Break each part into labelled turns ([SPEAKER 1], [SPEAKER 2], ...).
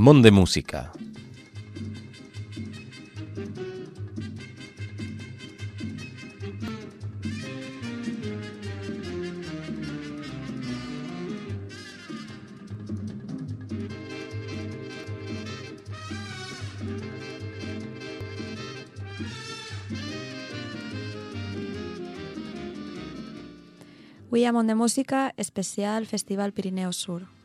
[SPEAKER 1] Monde Música.
[SPEAKER 2] William de Música, especial Festival Pirineo Sur.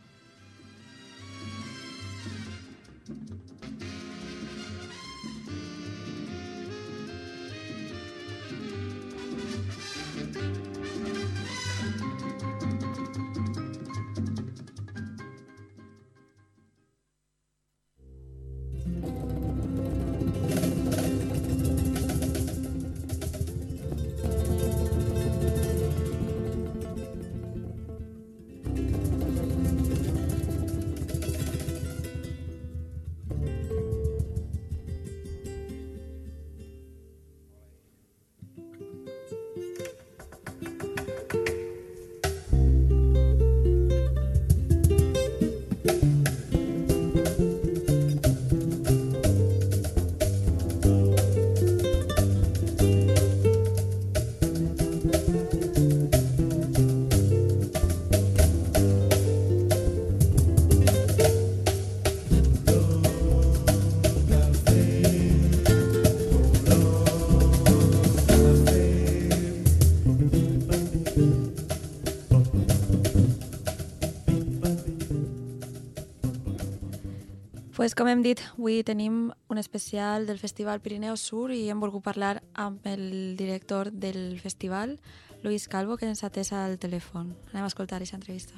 [SPEAKER 2] Pues com hem dit, avui tenim un especial del Festival Pirineu Sur i hem volgut parlar amb el director del festival, Luis Calvo, que ens atesa al telèfon. Anem a escoltar aquesta entrevista.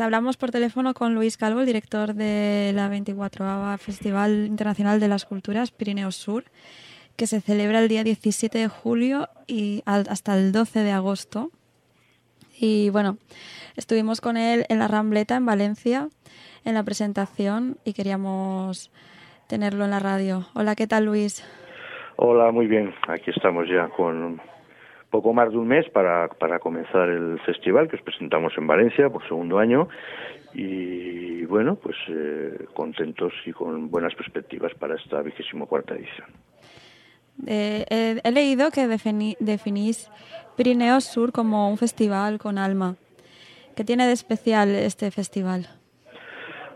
[SPEAKER 2] Hablamos por teléfono con Luis Calvo, el director de la 24 Festival Internacional de las Culturas Pirineo Sur, que se celebra el día 17 de julio y hasta el 12 de agosto. Y bueno, estuvimos con él en la Rambleta, en Valencia, en la presentación y queríamos tenerlo en la radio. Hola, ¿qué tal Luis?
[SPEAKER 3] Hola, muy bien. Aquí estamos ya con poco más de un mes para, para comenzar el festival que os presentamos en Valencia por segundo año y bueno, pues eh, contentos y con buenas perspectivas para esta vigésimo cuarta edición.
[SPEAKER 2] Eh, he leído que definís Pirineo Sur como un festival con alma. ¿Qué tiene de especial este festival?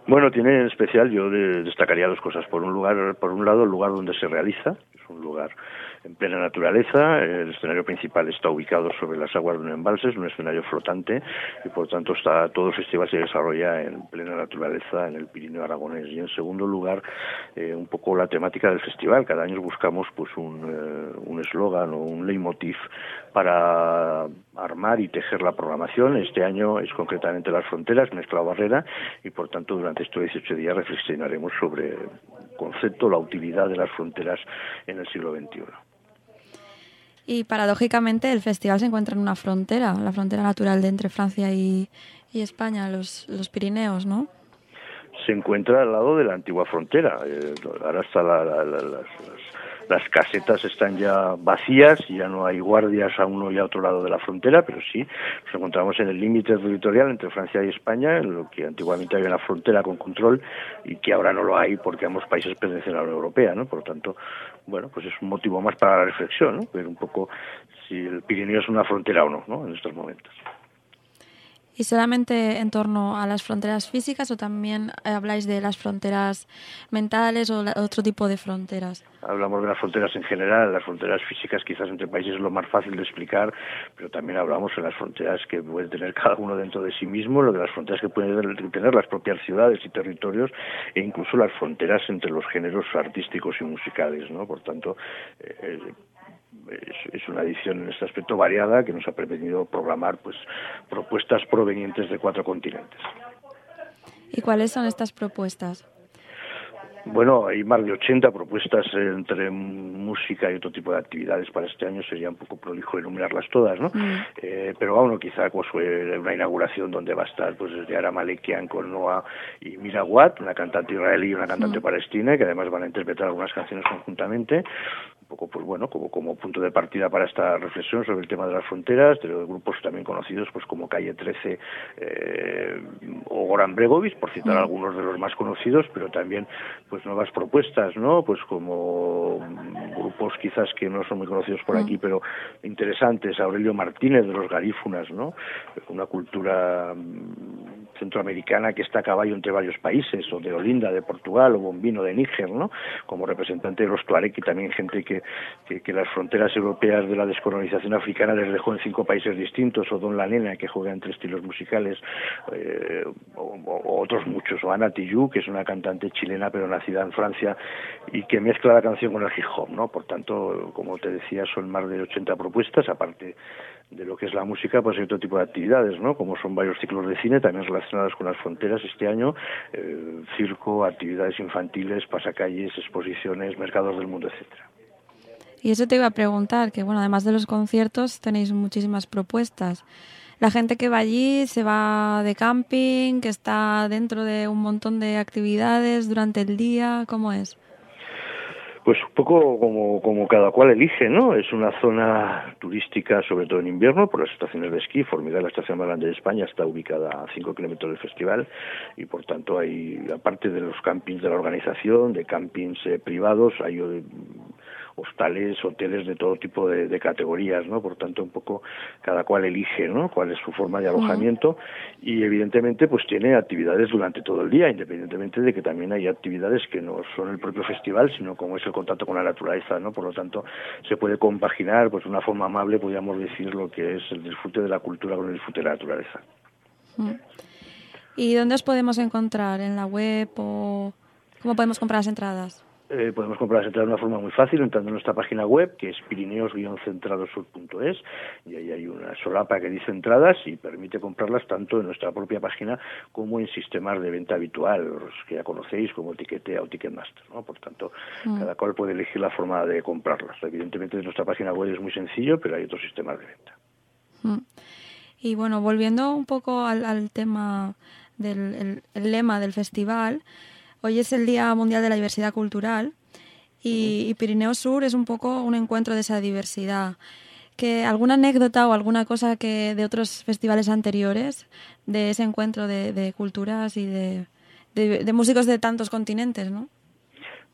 [SPEAKER 3] Bueno, tiene en especial, yo destacaría dos cosas. Por un lugar, por un lado, el lugar donde se realiza, es un lugar en plena naturaleza. El escenario principal está ubicado sobre las aguas de un embalse, es un escenario flotante y por tanto está todo el festival se desarrolla en plena naturaleza en el Pirineo Aragonés. Y en segundo lugar, eh, un poco la temática del festival. Cada año buscamos pues un eh, eslogan o un leitmotiv para armar y tejer la programación. Este año es concretamente las fronteras, mezcla barrera, y por tanto durante estos 18 días reflexionaremos sobre el concepto, la utilidad de las fronteras en el siglo XXI.
[SPEAKER 2] Y paradójicamente el festival se encuentra en una frontera, la frontera natural de entre Francia y, España, los, Pirineos, ¿no?
[SPEAKER 3] Se encuentra al lado de la antigua frontera. Eh, ahora está la, las, casetas están ya vacías, ya no hay guardias a uno y a otro lado de la frontera, pero sí nos encontramos en el límite territorial entre Francia y España, en lo que antiguamente había una frontera con control y que ahora no lo hay porque ambos países pertenecen a la Unión Europea, ¿no? Por lo tanto, bueno, pues es un motivo más para la reflexión, ¿no? Ver un poco si el Pirineo es una frontera o no, ¿no? En estos momentos.
[SPEAKER 2] ¿Y solamente en torno a las fronteras físicas o también habláis de las fronteras mentales o otro tipo de fronteras?
[SPEAKER 3] Hablamos de las fronteras en general, las fronteras físicas quizás entre países es lo más fácil de explicar, pero también hablamos de las fronteras que puede tener cada uno dentro de sí mismo, lo de las fronteras que pueden tener las propias ciudades y territorios e incluso las fronteras entre los géneros artísticos y musicales, ¿no? Por tanto, eh, es, una edición en este aspecto variada que nos ha permitido programar pues propuestas provenientes de cuatro continentes.
[SPEAKER 2] ¿Y cuáles son estas propuestas?
[SPEAKER 3] Bueno, hay más de 80 propuestas entre música y otro tipo de actividades para este año. Sería un poco prolijo enumerarlas todas, ¿no? Mm. Eh, pero bueno, quizá pues fue una inauguración donde va a estar pues desde Ara Malekian con Noah y Mira una cantante israelí y una cantante mm. palestina, que además van a interpretar algunas canciones conjuntamente un poco pues bueno como como punto de partida para esta reflexión sobre el tema de las fronteras de los grupos también conocidos pues como Calle 13 eh, o Goran Bregovic por citar mm. algunos de los más conocidos pero también pues nuevas propuestas no pues como grupos quizás que no son muy conocidos por aquí mm. pero interesantes Aurelio Martínez de los Garífunas no una cultura mm, centroamericana que está a caballo entre varios países o de Olinda de Portugal o Bombino de Níger no como representante de los Tuareg y también gente que que, las fronteras europeas de la descolonización africana les dejó en cinco países distintos, o Don La Nena, que juega entre estilos musicales, eh, o, otros muchos, o Ana Tijoux, que es una cantante chilena pero nacida en Francia y que mezcla la canción con el hip hop, ¿no? Por tanto, como te decía, son más de 80 propuestas, aparte de lo que es la música, pues hay otro tipo de actividades, ¿no? Como son varios ciclos de cine, también relacionadas con las fronteras este año, eh, circo, actividades infantiles, pasacalles, exposiciones, mercados del mundo, etcétera.
[SPEAKER 2] Y eso te iba a preguntar, que bueno, además de los conciertos tenéis muchísimas propuestas. La gente que va allí se va de camping, que está dentro de un montón de actividades durante el día, ¿cómo es?
[SPEAKER 3] Pues un poco como, como cada cual elige, ¿no? Es una zona turística, sobre todo en invierno, por las estaciones de esquí. Formigal, la estación más grande de España, está ubicada a 5 kilómetros del festival y, por tanto, hay, aparte de los campings de la organización, de campings eh, privados, hay hostales, hoteles de todo tipo de, categorías, ¿no? Por tanto, un poco cada cual elige, ¿no? Cuál es su forma de alojamiento y evidentemente pues tiene actividades durante todo el día, independientemente de que también hay actividades que no son el propio festival, sino como es el contacto con la naturaleza, ¿no? Por lo tanto, se puede compaginar pues de una forma amable, podríamos decir, lo que es el disfrute de la cultura con el disfrute de la naturaleza.
[SPEAKER 2] ¿Y dónde os podemos encontrar? ¿En la web o cómo podemos comprar las entradas?
[SPEAKER 3] Eh, podemos comprar las entradas de una forma muy fácil entrando en nuestra página web que es pirineos-centradosur.es y ahí hay una solapa que dice entradas y permite comprarlas tanto en nuestra propia página como en sistemas de venta habitual, los que ya conocéis como Tiquetea o Ticketmaster. ¿no? Por tanto, mm. cada cual puede elegir la forma de comprarlas. Evidentemente, en nuestra página web es muy sencillo, pero hay otros sistemas de venta.
[SPEAKER 2] Mm. Y bueno, volviendo un poco al, tema del lema del festival, Hoy es el Día Mundial de la Diversidad Cultural y, Pirineo Sur es un poco un encuentro de esa diversidad. ¿Que ¿Alguna anécdota o alguna cosa que de otros festivales anteriores de ese encuentro de, culturas y de, de músicos de tantos continentes, no?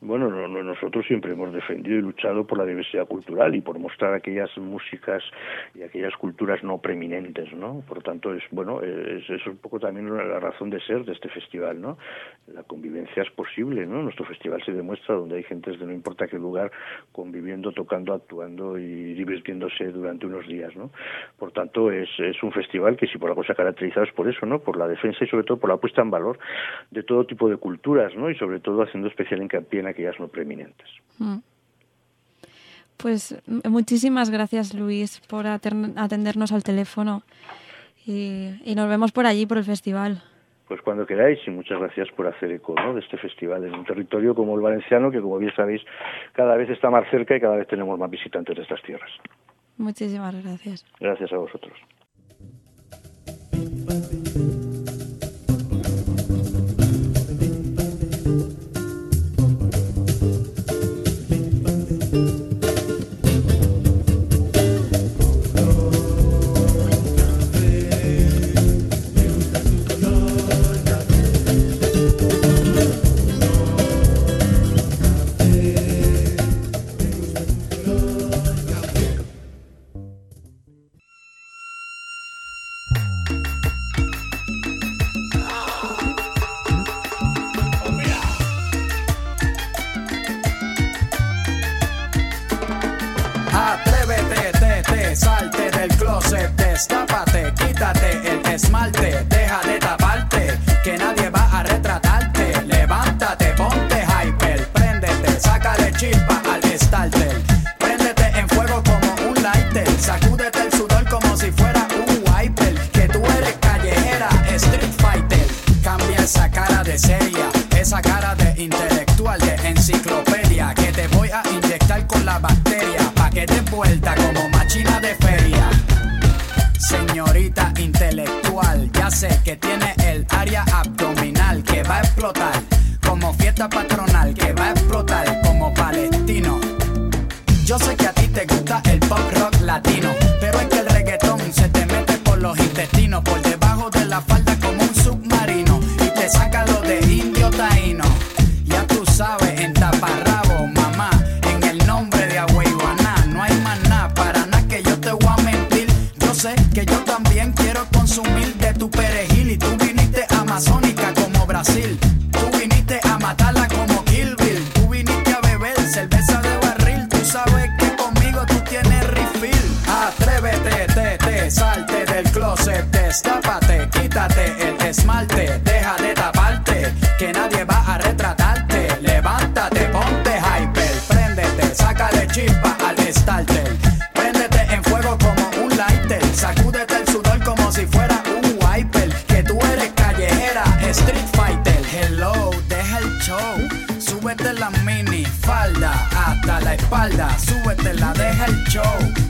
[SPEAKER 3] Bueno, nosotros siempre hemos defendido y luchado por la diversidad cultural y por mostrar aquellas músicas y aquellas culturas no preeminentes, ¿no? Por tanto, es bueno, es, es un poco también la razón de ser de este festival, ¿no? La convivencia es posible, ¿no? Nuestro festival se demuestra donde hay gente de no importa qué lugar conviviendo, tocando, actuando y divirtiéndose durante unos días, ¿no? Por tanto, es, es un festival que si por algo se ha caracterizado es por eso, ¿no? Por la defensa y sobre todo por la puesta en valor de todo tipo de culturas, ¿no? Y sobre todo haciendo especial hincapié en aquellas no preeminentes. Mm.
[SPEAKER 2] Pues muchísimas gracias Luis por atendernos al teléfono y, nos vemos por allí, por el festival.
[SPEAKER 3] Pues cuando queráis y muchas gracias por hacer eco de este festival en un territorio como el valenciano que como bien sabéis cada vez está más cerca y cada vez tenemos más visitantes de estas tierras.
[SPEAKER 2] Muchísimas gracias.
[SPEAKER 3] Gracias a vosotros.
[SPEAKER 1] La mini falda hasta la espalda, súbete la, deja el show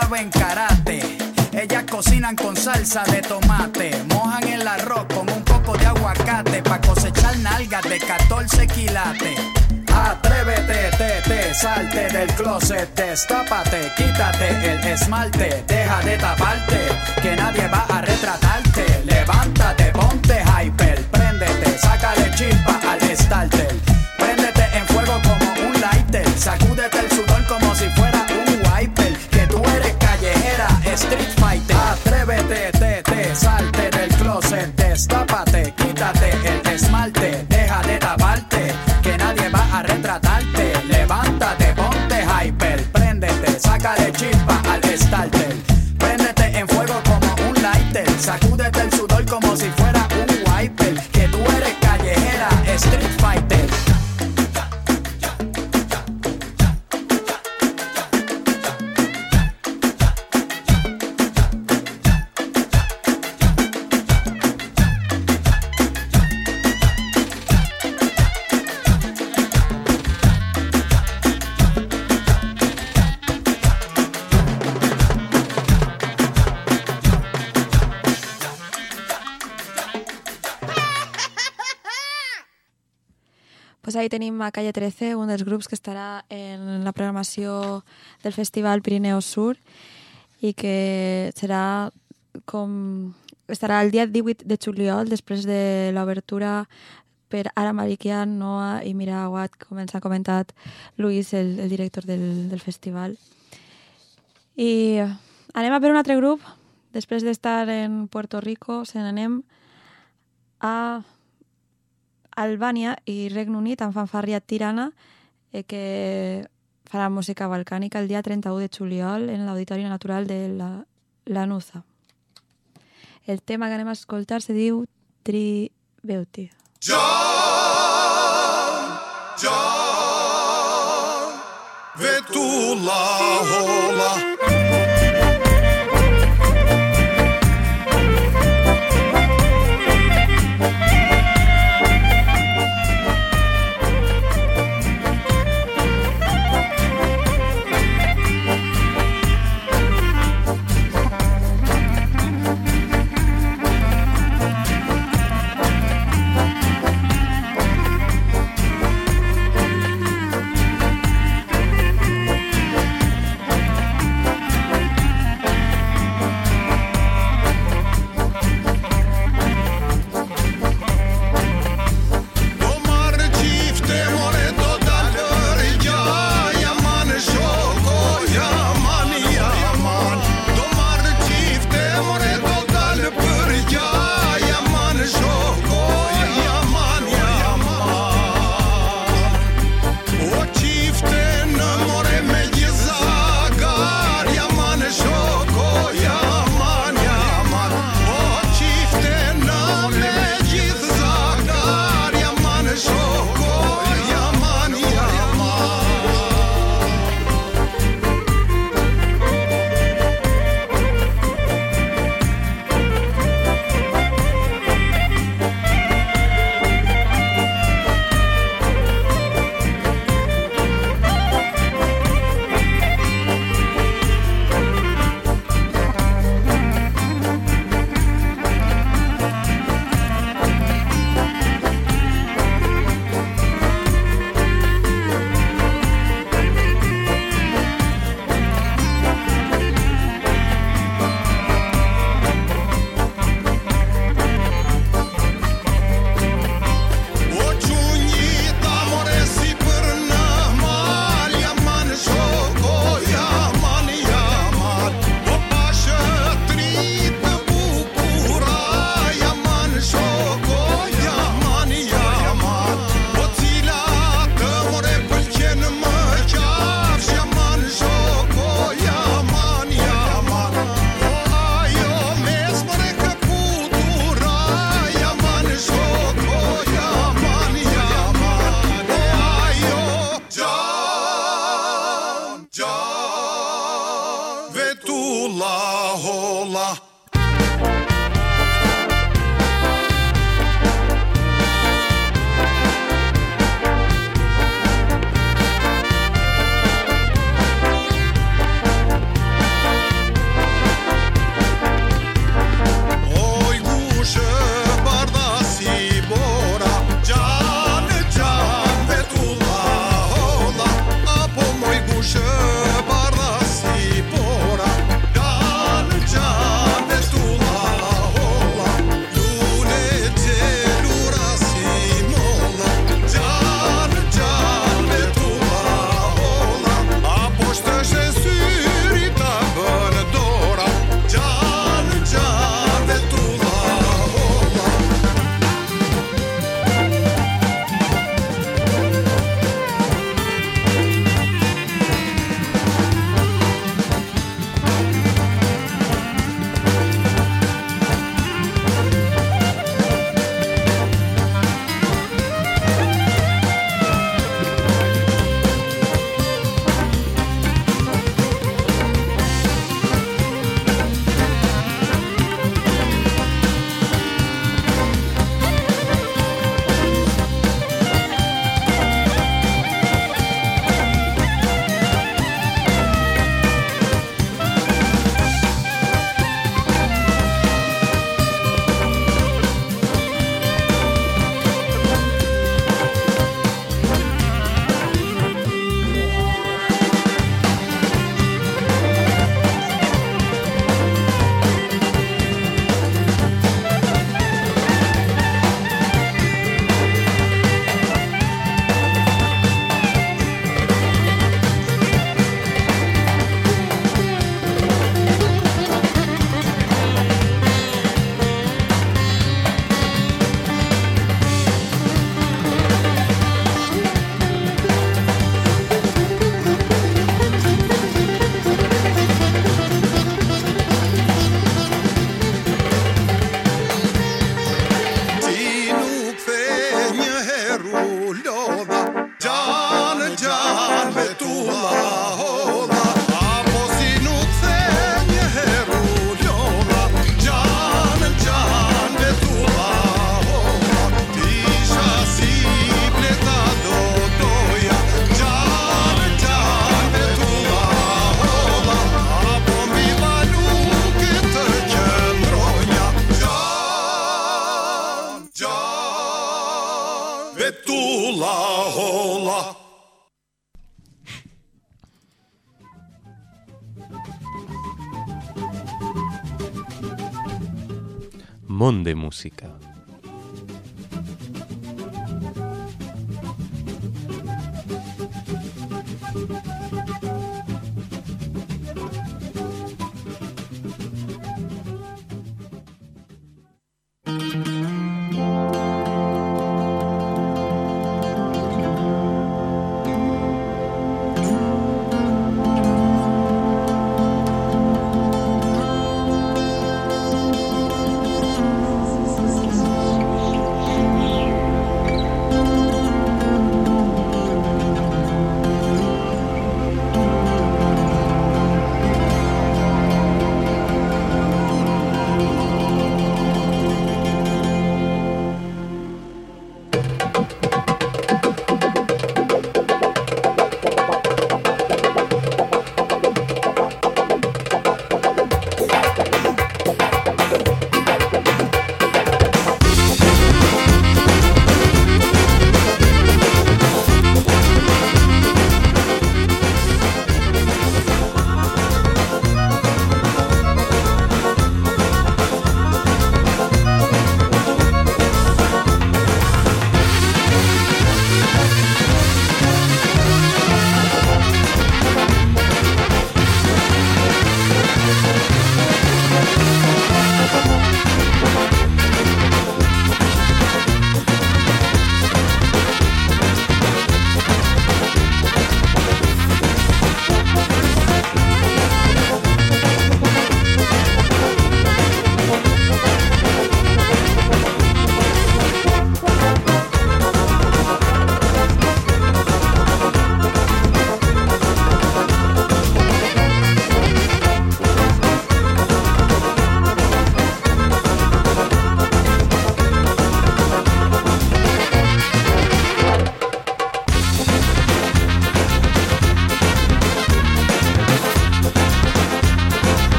[SPEAKER 1] saben karate. Ellas cocinan con salsa de tomate, mojan el arroz con un poco de aguacate pa' cosechar nalgas de 14 quilates. Atrévete, te, te, salte del closet, destápate, quítate el esmalte, deja de taparte, que nadie va a retratarte. Levántate, ponte hyper, préndete, sácale chispa al starter. Préndete en fuego como un lighter, sacúdete el
[SPEAKER 2] Ahí tenim a Calle 13, un dels grups que estarà en la programació del Festival Pirineu Sur i que serà com... estarà el dia 18 de juliol, després de l'obertura per Ara Malikian, Noah i Mira Aguat, com ens ha comentat Luis, el, el director del, del festival. I anem a per un altre grup. Després d'estar en Puerto Rico, se n'anem a Albània i Regne Unit amb Fanfàrria Tirana, eh, que farà música balcànica el dia 31 de juliol en l'Auditori Natural de la Lanuza. El tema que anem a escoltar se diu Tri Beauty.
[SPEAKER 4] John, John, ve tu la hola. Allah, Allah.
[SPEAKER 5] Monde Música.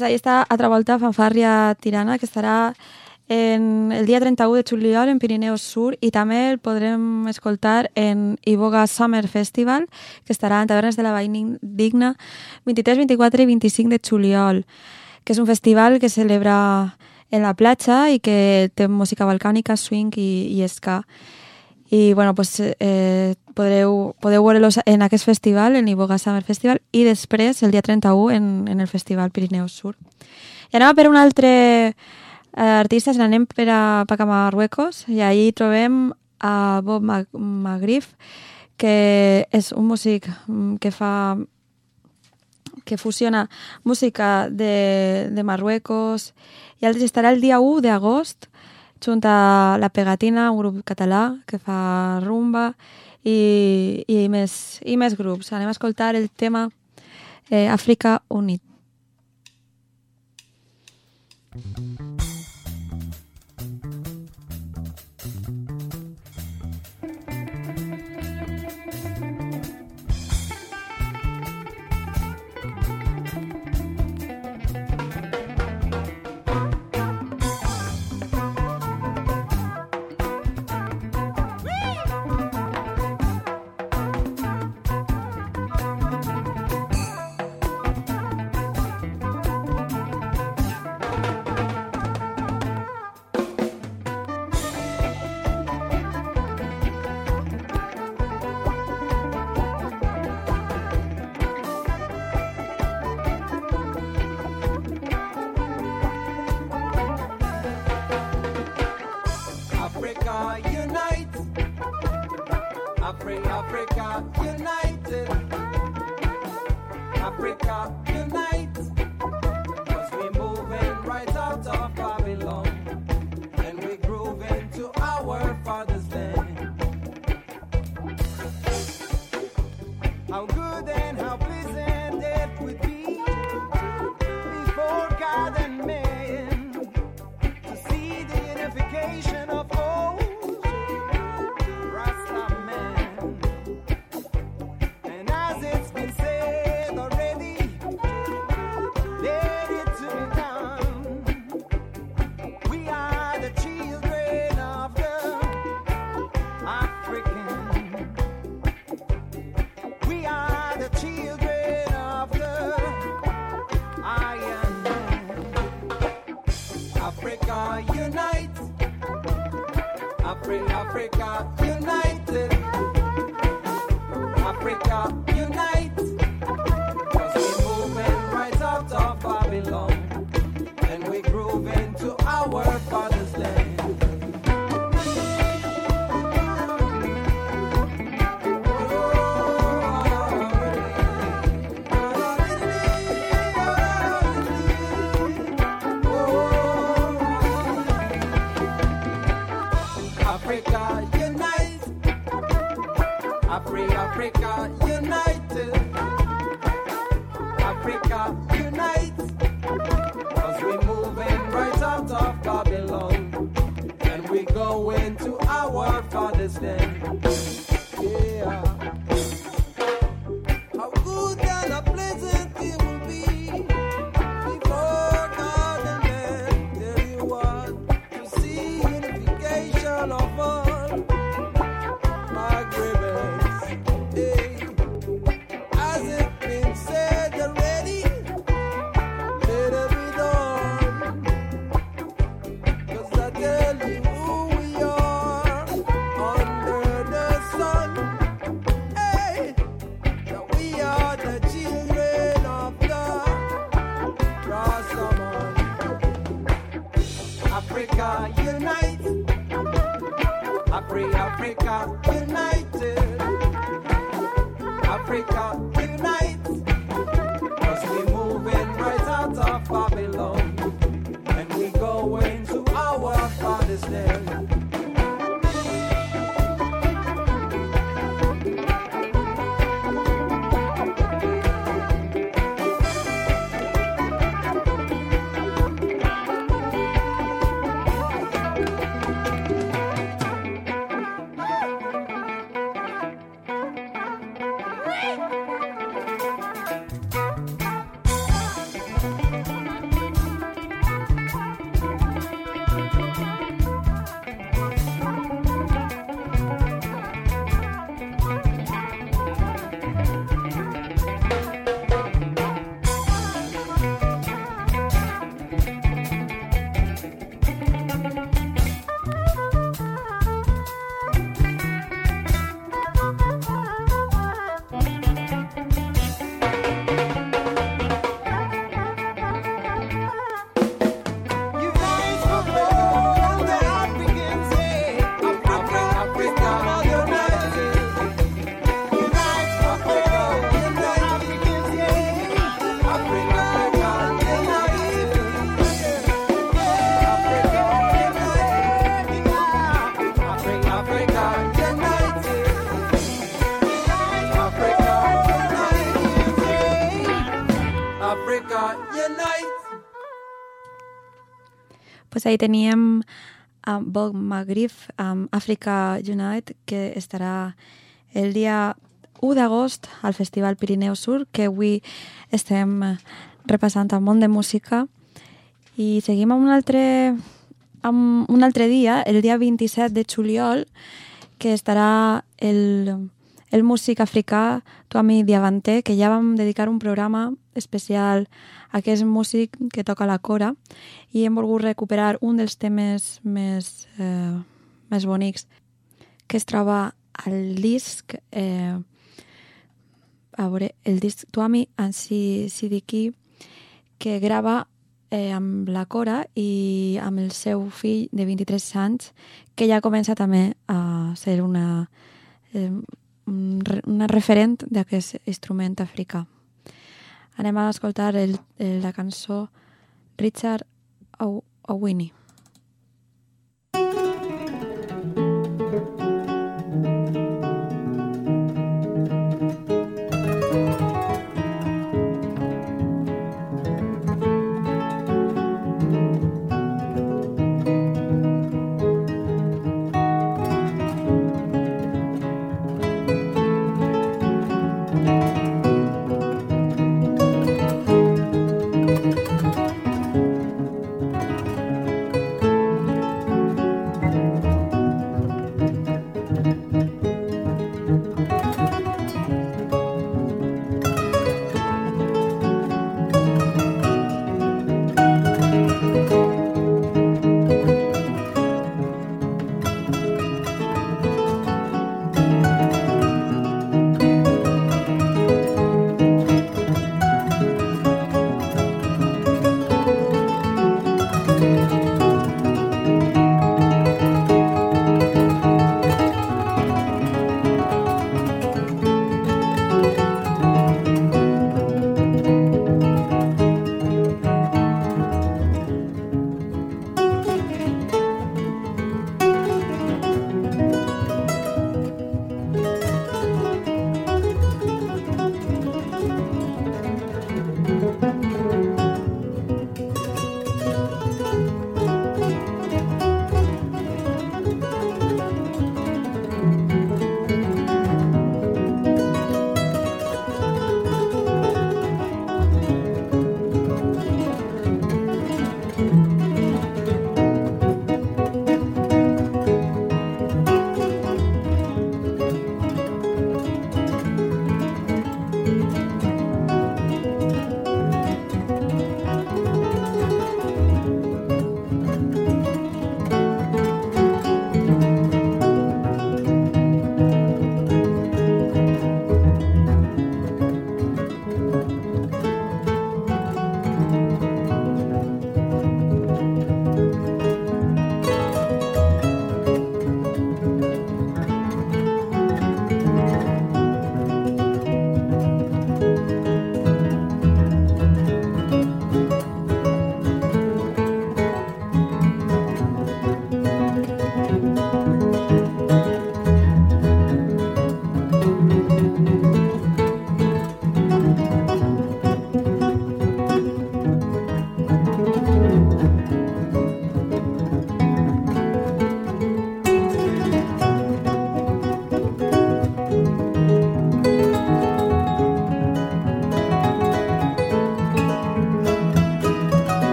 [SPEAKER 2] Pues ahí està altra volta Fanfàrria Tirana, que estarà en el dia 31 de juliol en Pirineus Sur i també el podrem escoltar en Iboga Summer Festival, que estarà en Tavernes de la Vall Digna 23, 24 i 25 de juliol, que és un festival que celebra en la platja i que té música balcànica, swing i, i ska. I bueno, pues, eh, podreu, podeu veure-los en aquest festival, en Iboga Summer Festival, i després, el dia 31, en, en el Festival Pirineus Sur. I anem per un altre eh, artista, anem per a, per a Marruecos, i ahir trobem a Bob Mag Magrif, que és un músic mm, que fa que fusiona música de, de Marruecos i altres estarà el dia 1 d'agost junt a La Pegatina, un grup català que fa rumba i, i, més, i més grups. Anem a escoltar el tema eh, Àfrica Unit.
[SPEAKER 6] Africa Africa united. Africa
[SPEAKER 2] ahí teníem a Bob Magrif amb Africa Unite, que estarà el dia 1 d'agost al Festival Pirineu Sur, que avui estem repassant el món de música. I seguim amb un altre, amb un altre dia, el dia 27 de juliol, que estarà el, el músic africà Tuami Diavanté, que ja vam dedicar un programa especial a aquest músic que toca la cora i hem volgut recuperar un dels temes més, eh, més bonics que es troba al disc eh, a veure, el disc Tuami Ansi Sidiki que grava eh, amb la Cora i amb el seu fill de 23 anys, que ja comença també a ser una, eh, una referent d'aquest instrument africà. Anem a escoltar el, el, la cançó Richard Ow- Owini.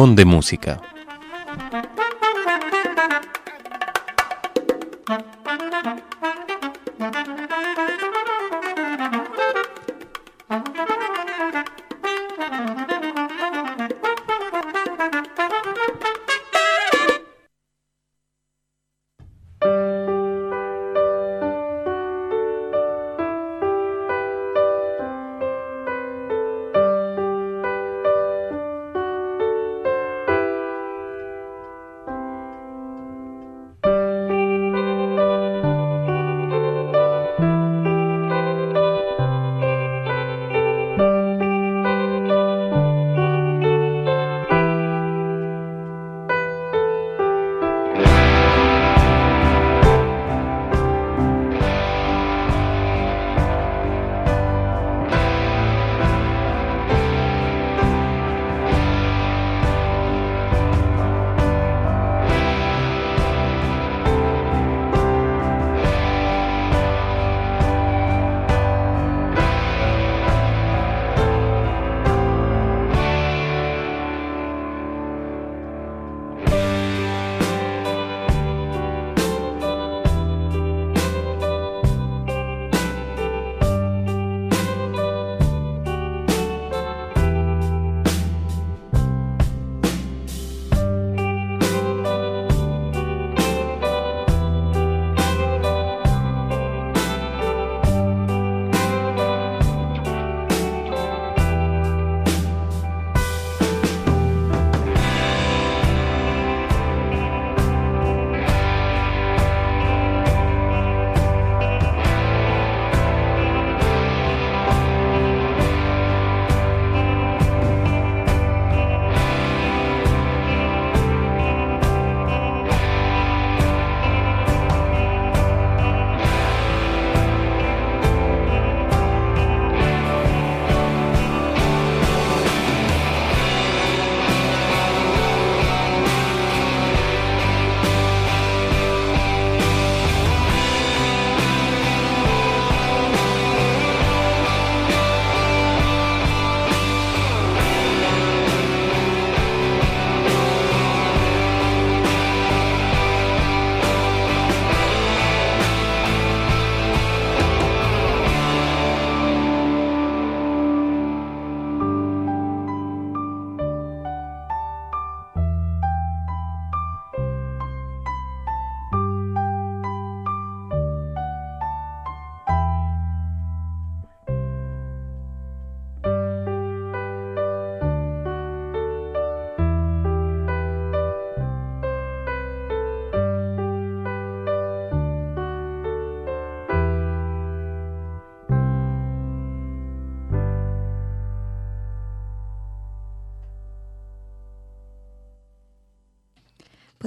[SPEAKER 5] Monde Música.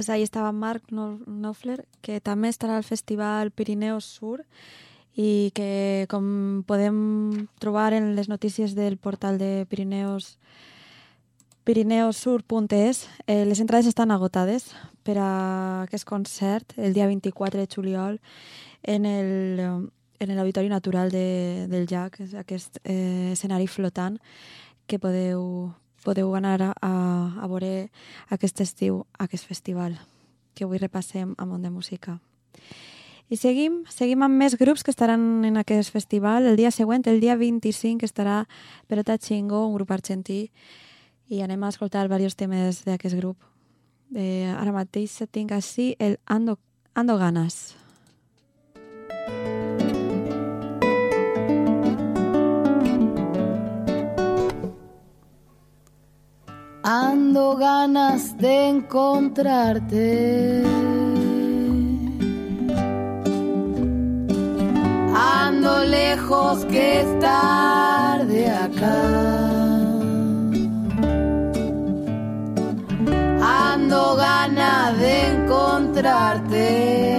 [SPEAKER 2] Pues ahí estava Marc No- Knopfler, que també estarà al Festival Pirineus Sur i que, com podem trobar en les notícies del portal de Pirineus pirineosur.es, eh, les entrades estan agotades per a aquest concert el dia 24 de juliol en el, en l'Auditori Natural de, del és aquest eh, escenari flotant que podeu, podeu anar a, a, a veure aquest estiu, aquest festival, que avui repassem a Mont de Música. I seguim, seguim amb més grups que estaran en aquest festival. El dia següent, el dia 25, estarà Perota Chingo, un grup argentí, i anem a escoltar diversos temes d'aquest grup. Eh, ara mateix tinc així el Ando, Ando Ganas.
[SPEAKER 7] Ando ganas de encontrarte. Ando lejos que estar de acá. Ando ganas de encontrarte.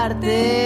[SPEAKER 7] Encontrarte.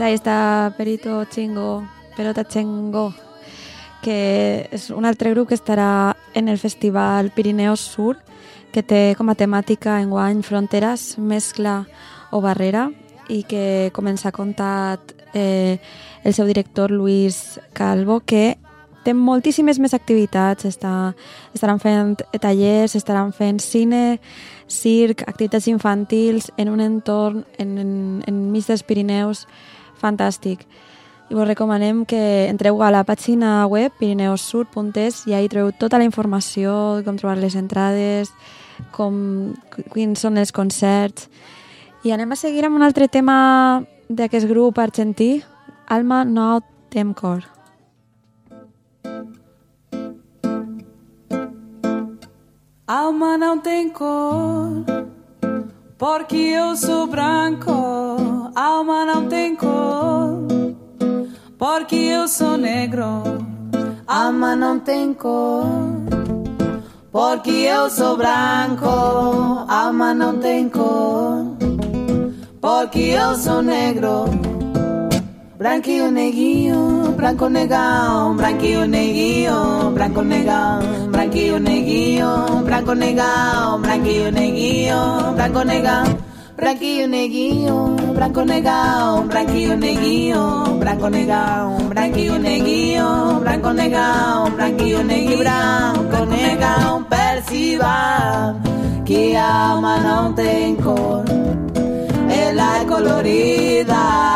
[SPEAKER 2] Pues ahí està Perito Chingo, Perota Chengo, que és un altre grup que estarà en el Festival Pirineos Sur, que té com a temàtica enguany fronteres, mescla o barrera, i que, com ens ha contat eh, el seu director Luis Calvo, que té moltíssimes més activitats. Està, estaran fent tallers, estaran fent cine, circ, activitats infantils en un entorn en, en, enmig dels Pirineus fantàstic. I vos recomanem que entreu a la pàgina web pirineossur.es i ahí trobeu tota la informació, com trobar les entrades, com, quins són els concerts. I anem a seguir amb un altre tema d'aquest grup argentí, Alma No Temcor.
[SPEAKER 8] Alma não tem cor, porque eu sou branco. Alma não tem cor, porque eu sou negro.
[SPEAKER 7] Alma não tem cor, porque eu sou branco. Alma não tem cor, porque eu sou negro. Branquillo neguillo, branco negão, branquillo neguillo, branco negão, branquillo neguillo, branco negão, branquillo neguillo, branco negão. Branquillo neguillo, branco negão, branquillo neguillo, branco negão, branquillo neguillo, branco negão, branquillo neguillo, branco negão, perciba que a alma não tem cor. Ela é colorida,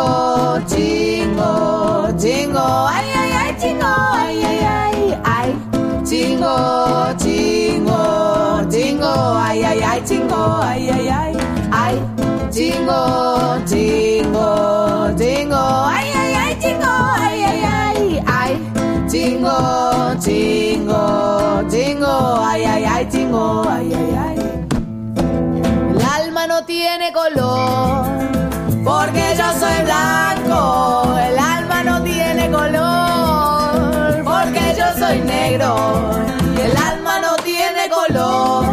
[SPEAKER 7] chingo, chingo, chingo, ay, ay, ay, chingo, ay, ay, ay, ay, chingo, chingo, chingo, ay, ay, ay, chingo, ay, ay, ay, ay, chingo, chingo, chingo, ay, ay, ay, chingo, ay, ay, ay, ay, chingo, chingo, chingo, ay, ay, ay, chingo, ay, ay, ay. El alma no tiene color, porque yo soy blanco, el alma no tiene color, porque yo soy negro, el alma no tiene color,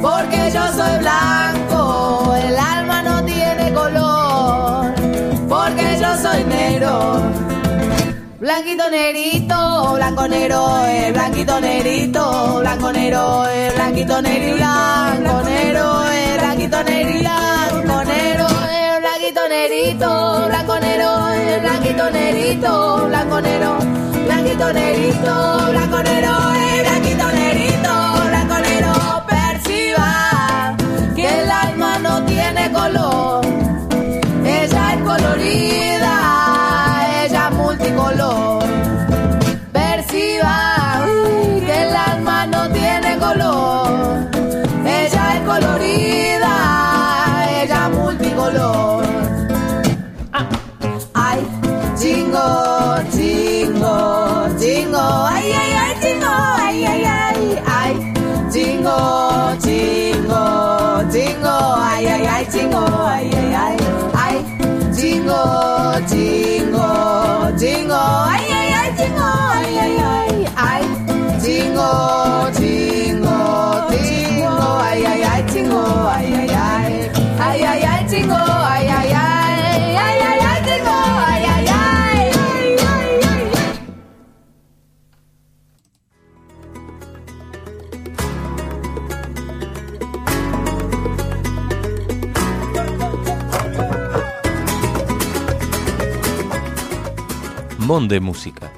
[SPEAKER 7] porque yo soy blanco, el alma no tiene color, porque yo soy negro. Blanquito nerito, blanco negro, eh, blanquito nerito, blanco negro, eh, blanquito negro, blanquito negrito, blanco negro, eh, blanquito negrito, blanco negro, blanquito negrito, blanco negro, eh, blanquito negrito, blanco negro, perciba que el alma no tiene color. Ella es colorida,
[SPEAKER 5] Monde Música.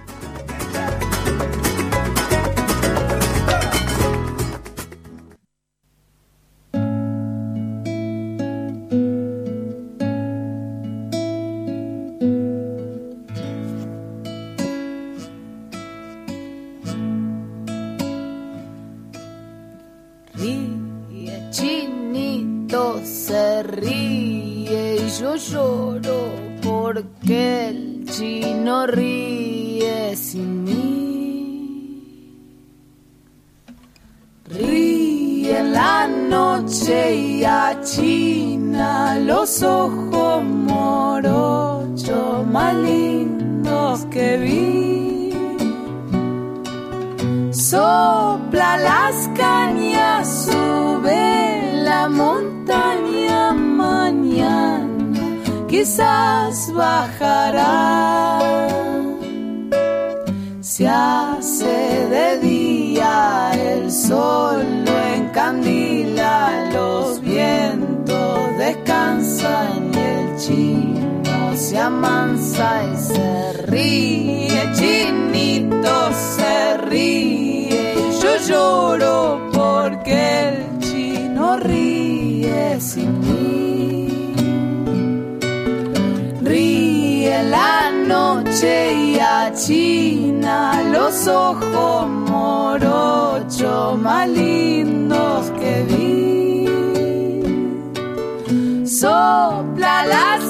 [SPEAKER 7] Se amansa y se ríe, chinito se ríe, yo lloro porque el chino ríe sin mí. Ríe la noche y achina los ojos morochos más lindos que vi. Sopla las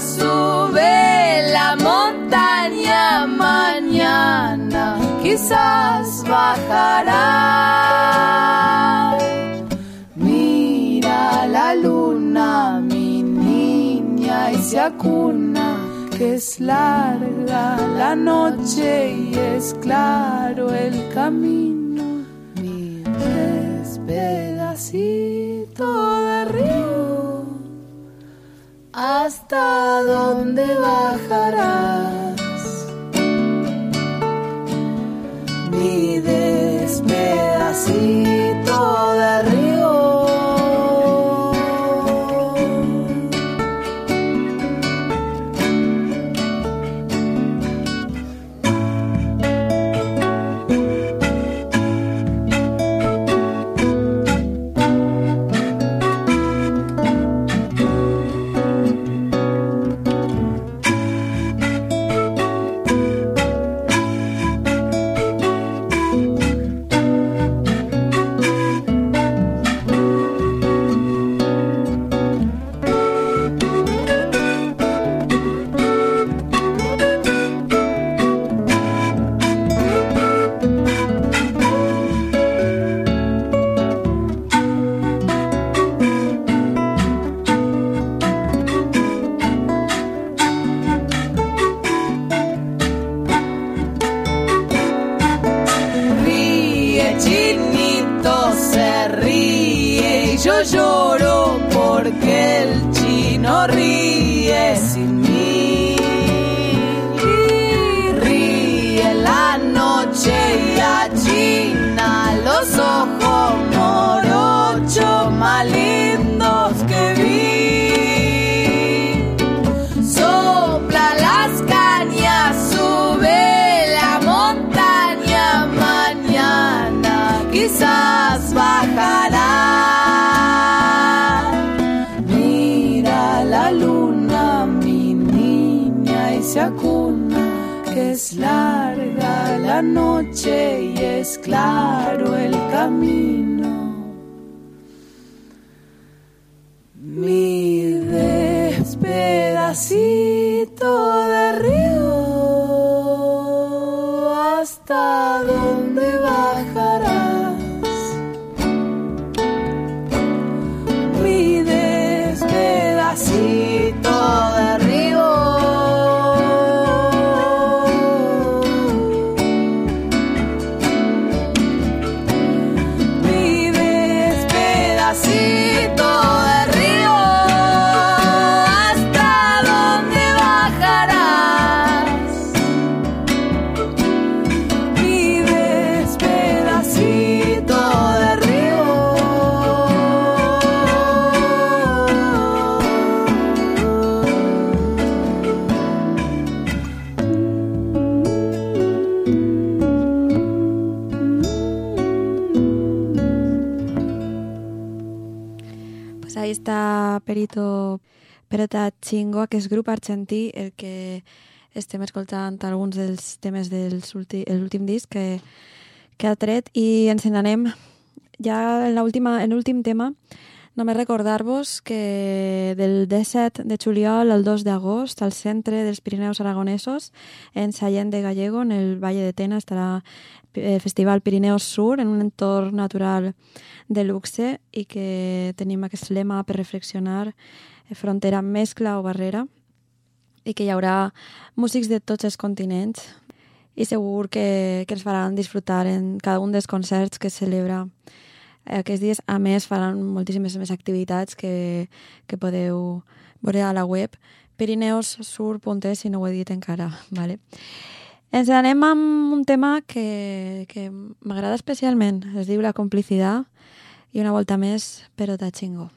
[SPEAKER 7] sube la montaña mañana, quizás bajará. Mira la luna, mi niña, y se acuna, que es larga la noche y es claro el camino. Mi pedacito de río, hasta dónde bajarás. Mi despedacito de.
[SPEAKER 8] Noche y es claro el camino.
[SPEAKER 2] Està Perito Perota Chingo, que és grup argentí, el que estem escoltant alguns dels temes del l'últim disc que, que ha tret i ens n'anem. Ja en l'últim tema només recordar-vos que del 17 de juliol al 2 d'agost al centre dels Pirineus Aragonesos en Sallent de Gallego, en el Valle de Tena, estarà Festival Pirineus Sur en un entorn natural de luxe i que tenim aquest lema per reflexionar eh, frontera, mescla o barrera i que hi haurà músics de tots els continents i segur que, que ens faran disfrutar en cada un dels concerts que es celebra aquests dies. A més, faran moltíssimes més activitats que, que podeu veure a la web pirineossur.es si no ho he dit encara. Vale? Ens anem amb un tema que, que m'agrada especialment. Es diu La complicitat i una volta més, però de xingo.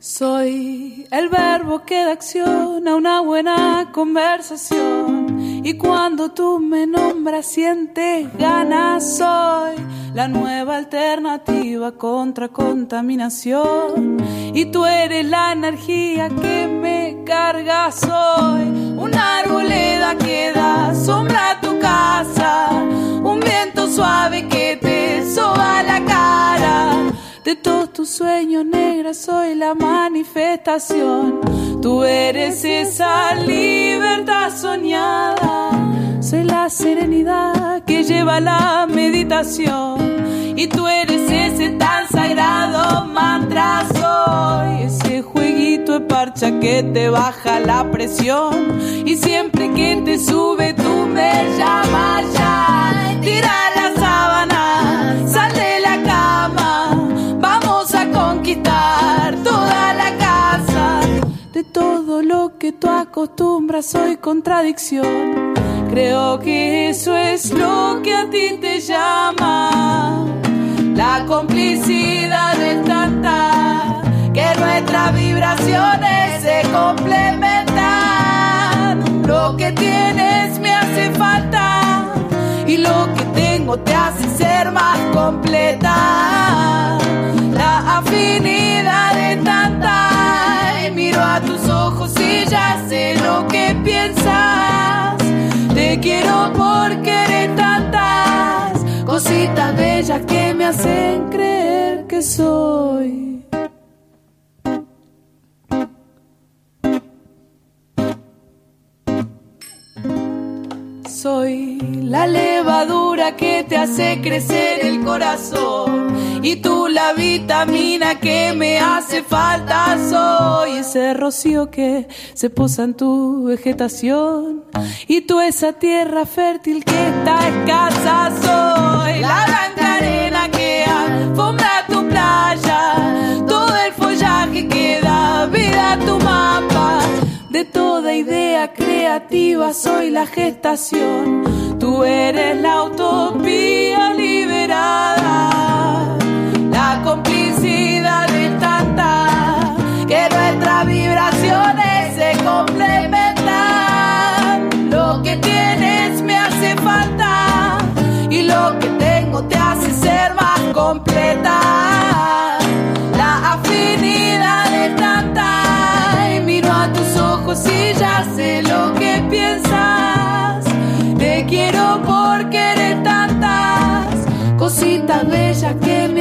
[SPEAKER 8] Soy el verbo que da acción a una buena conversación. Y cuando tú me nombras, sientes ganas. Soy la nueva alternativa contra contaminación. Y tú eres la energía que me carga. Soy una arboleda que da sombra a tu casa. Un viento suave que te soba la cara. De todos tus sueños negras soy la manifestación. Tú eres esa libertad soñada. Soy la serenidad que lleva la meditación. Y tú eres ese tan sagrado mantra. Soy ese jueguito de parcha que te baja la presión. Y siempre que te sube tú me llamas ya. Tira la sábana, sal de la cama. Vamos a conquistar toda la casa. De todo lo que tú acostumbras soy contradicción. Creo que eso es lo que a ti te llama. La complicidad es tanta que nuestras vibraciones se complementan. Lo que tienes me hace falta y lo que tengo te hace ser más completa. La afinidad es tanta y miro a tus ojos y ya sé lo que piensas. Te quiero porque eres tantas cositas bellas que me hacen creer que soy. Soy la levadura que te hace crecer el corazón y tú la vitamina que me hace falta. Soy ese rocío que se posa en tu vegetación y tú esa tierra fértil que está escasa. Soy la blanca arena que alfombra tu playa, todo el follaje que da vida a tu mapa. De toda idea soy la gestación. Tú eres la utopía liberada. La complicidad es tanta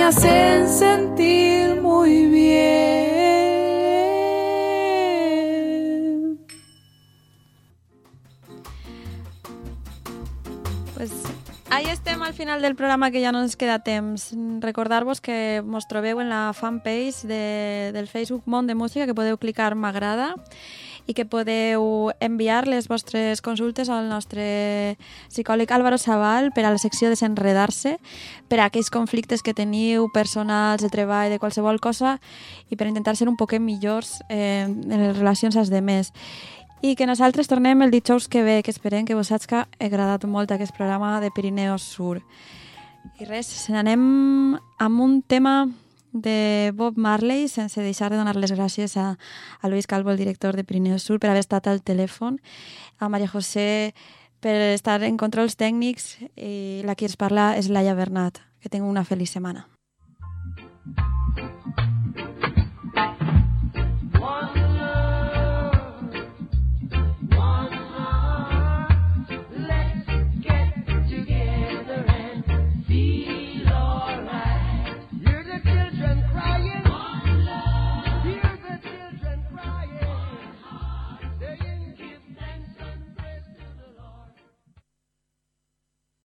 [SPEAKER 8] hacen sentir muy bien.
[SPEAKER 2] Pues ahí estem al final del programa que ja no ens queda temps. Recordar-vos que mos trobeu en la fanpage de, del Facebook Mont de Música, que podeu clicar m'agrada i que podeu enviar les vostres consultes al nostre psicòleg Álvaro Sabal per a la secció Desenredar-se, per a aquells conflictes que teniu personals, de treball, de qualsevol cosa, i per intentar ser un poquet millors eh, en les relacions als demés. I que nosaltres tornem el dijous que ve, que esperem que vos hagi agradat molt aquest programa de Pirineos Sur. I res, se n'anem amb un tema de Bob Marley sense deixar de donar les gràcies a, a Luis Calvo, el director de Pirineos Sur, per haver estat al telèfon, a Maria José per estar en controls tècnics i la qui ens parla és Laia Bernat. Que tingueu una feliç setmana.